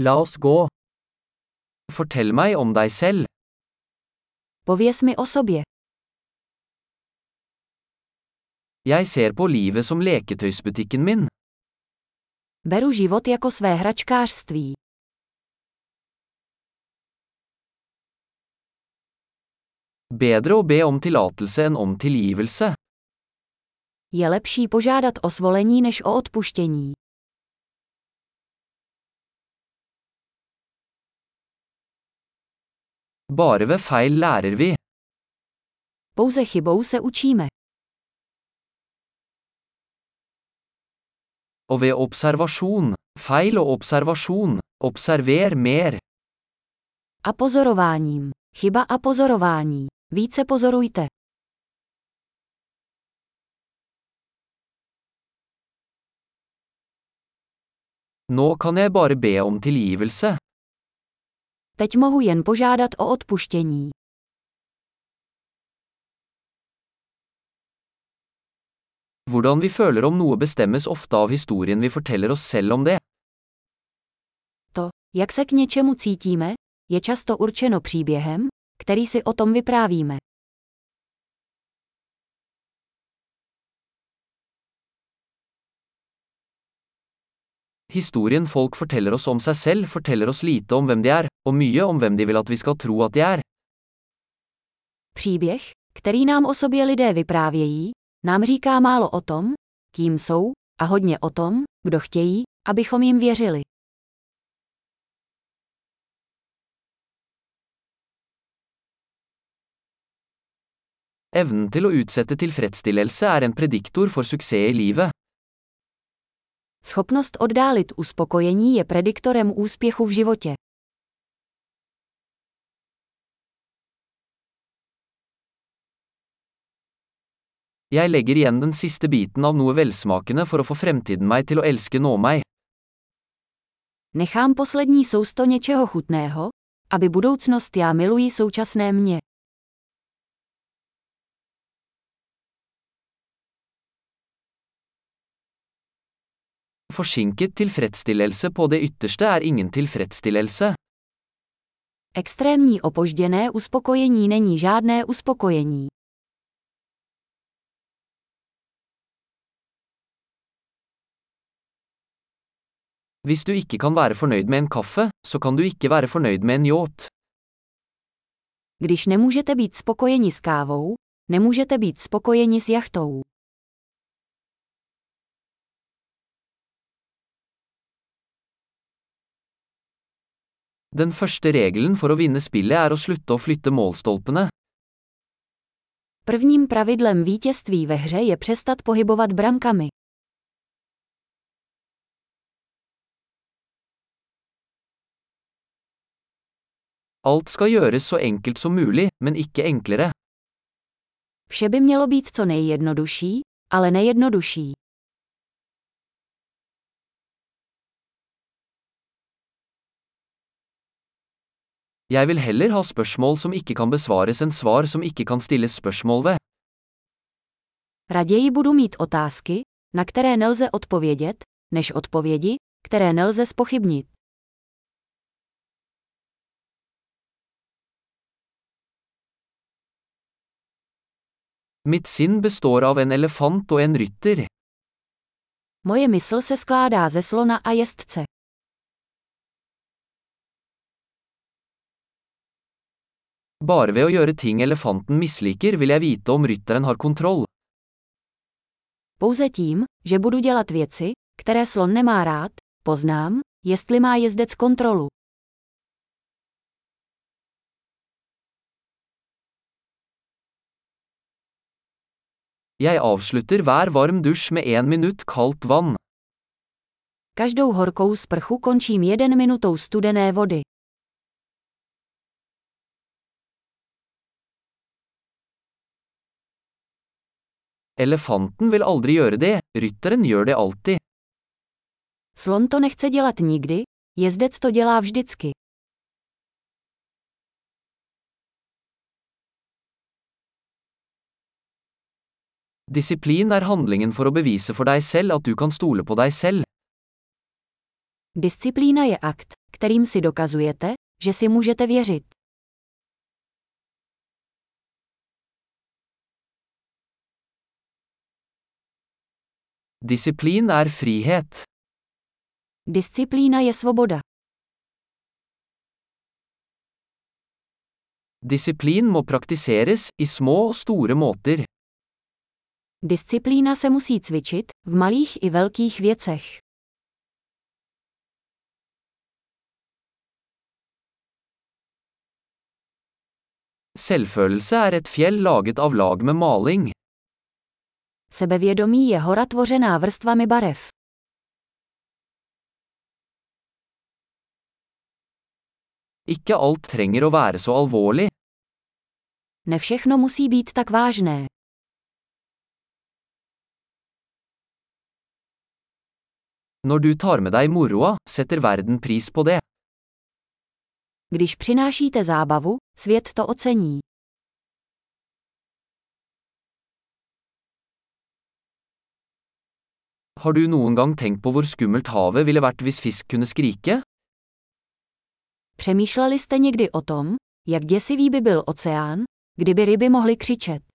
La oss gå. Fortell meg om deg selv. Pověz mi o sobě. Jeg ser på livet som leketøysbutikken min. Beru život jako své hračkářství. Bedre å be om tillatelse enn om tilgivelse. Je lepší požádat o svolení než o odpuštění. Bare ved feil lærer vi. Pouze chybou se učíme. Og ved observasjon, feil og observasjon, observer mer. A pozorováním. Chyba a pozorování. Více pozorujte. Nå kan jeg bare be om tilgivelse. Teď mohu jen požádat o odpuštění. Hvordan vi føler om noe bestemmes ofte av historien vi forteller oss selv om det. To, jak se k něčemu cítíme, je často určeno příběhem, který si o tom vyprávíme. Historien folk forteller oss om seg selv forteller oss lite om hvem de er, og mye om hvem de vil at vi skal tro at de er. Příběh, který nám o sobě lidé vyprávějí, nám říká málo o tom, kým jsou, a hodně o tom, kdo chtějí, abychom jim věřili. Evnen til å utsette tilfredsstillelse er en prediktor for suksess i livet. Schopnost oddálit uspokojení je prediktorem úspěchu v životě. Jeg legger igjen den siste biten av noe velsmakende for å få fremtiden meg til å elske nå meg. Nechám poslední sousto něčeho chutného, aby budoucnost já miluji současné mě. Forsinket tilfredsstillelse på det ytterste er ingen tilfredsstillelse. Extrémní opožděné uspokojení není žádné uspokojení. Hvis du ikke kan være fornøyd med en kaffe, så kan du ikke være fornøyd med en yacht. Když nemůžete být spokojeni s kávou, nemůžete být spokojeni s jachtou. Den første regelen for å vinne spillet er å slutte å flytte målstolpene. Prvním pravidlem vítězství ve hře je přestat pohybovat brankami. Alt skal gjøres så enkelt som mulig, men ikke enklere. Vše by mělo být co nejjednodušší, ale nejednodušší. Jeg vil heller ha spørsmål som ikke kan besvares enn svar som ikke kan stilles spørsmål ved. Raději budu mít otázky, na které nelze odpovědět, než odpovědi, které nelze spochybnit. Mitt sinn består av en elefant og en rytter. Moje mysl se skládá ze slona a jezdce. Bare ved å gjøre ting elefanten misliker vil jeg vite om rytteren har kontroll. Pouze tím, že budu dělat věci, které slon nemá rád, poznám, jestli má jezdec kontrolu. Jeg avslutter hver varm dusj med én minutt kaldt vann. Každou horkou sprchu končím jeden minutou studené vody. Elefanten vil aldri gjøre det, rytteren gjør det alltid. Slon to nechce dělat nikdy, jezdec to dělá vždycky. Disiplin er handlingen for å bevise for deg selv at du kan stole på deg selv. Disciplína je akt, kterým si dokazujete, že si můžete věřit. Disiplin er frihet. Disciplína je svoboda. Disiplin må praktiseres i små og store måter. Disciplína se musí cvičit, v malých i velkých věcech. Selvfølelse er et fjell laget av lag med maling. Sebevědomí je hora tvořená vrstvami barev. Ikke alt trenger å være så alvorlig. Ne všechno musí být tak vážné. Når du tar med deg moroa, setter verden pris på det. Když přinášíte zábavu, svět to ocení. Har du noen gang tenkt på hvor skummelt havet ville vært hvis fisk kunne skrike? Přemýšleli jste někdy o tom, jak děsivý by byl oceán, kdyby ryby mohly křičet?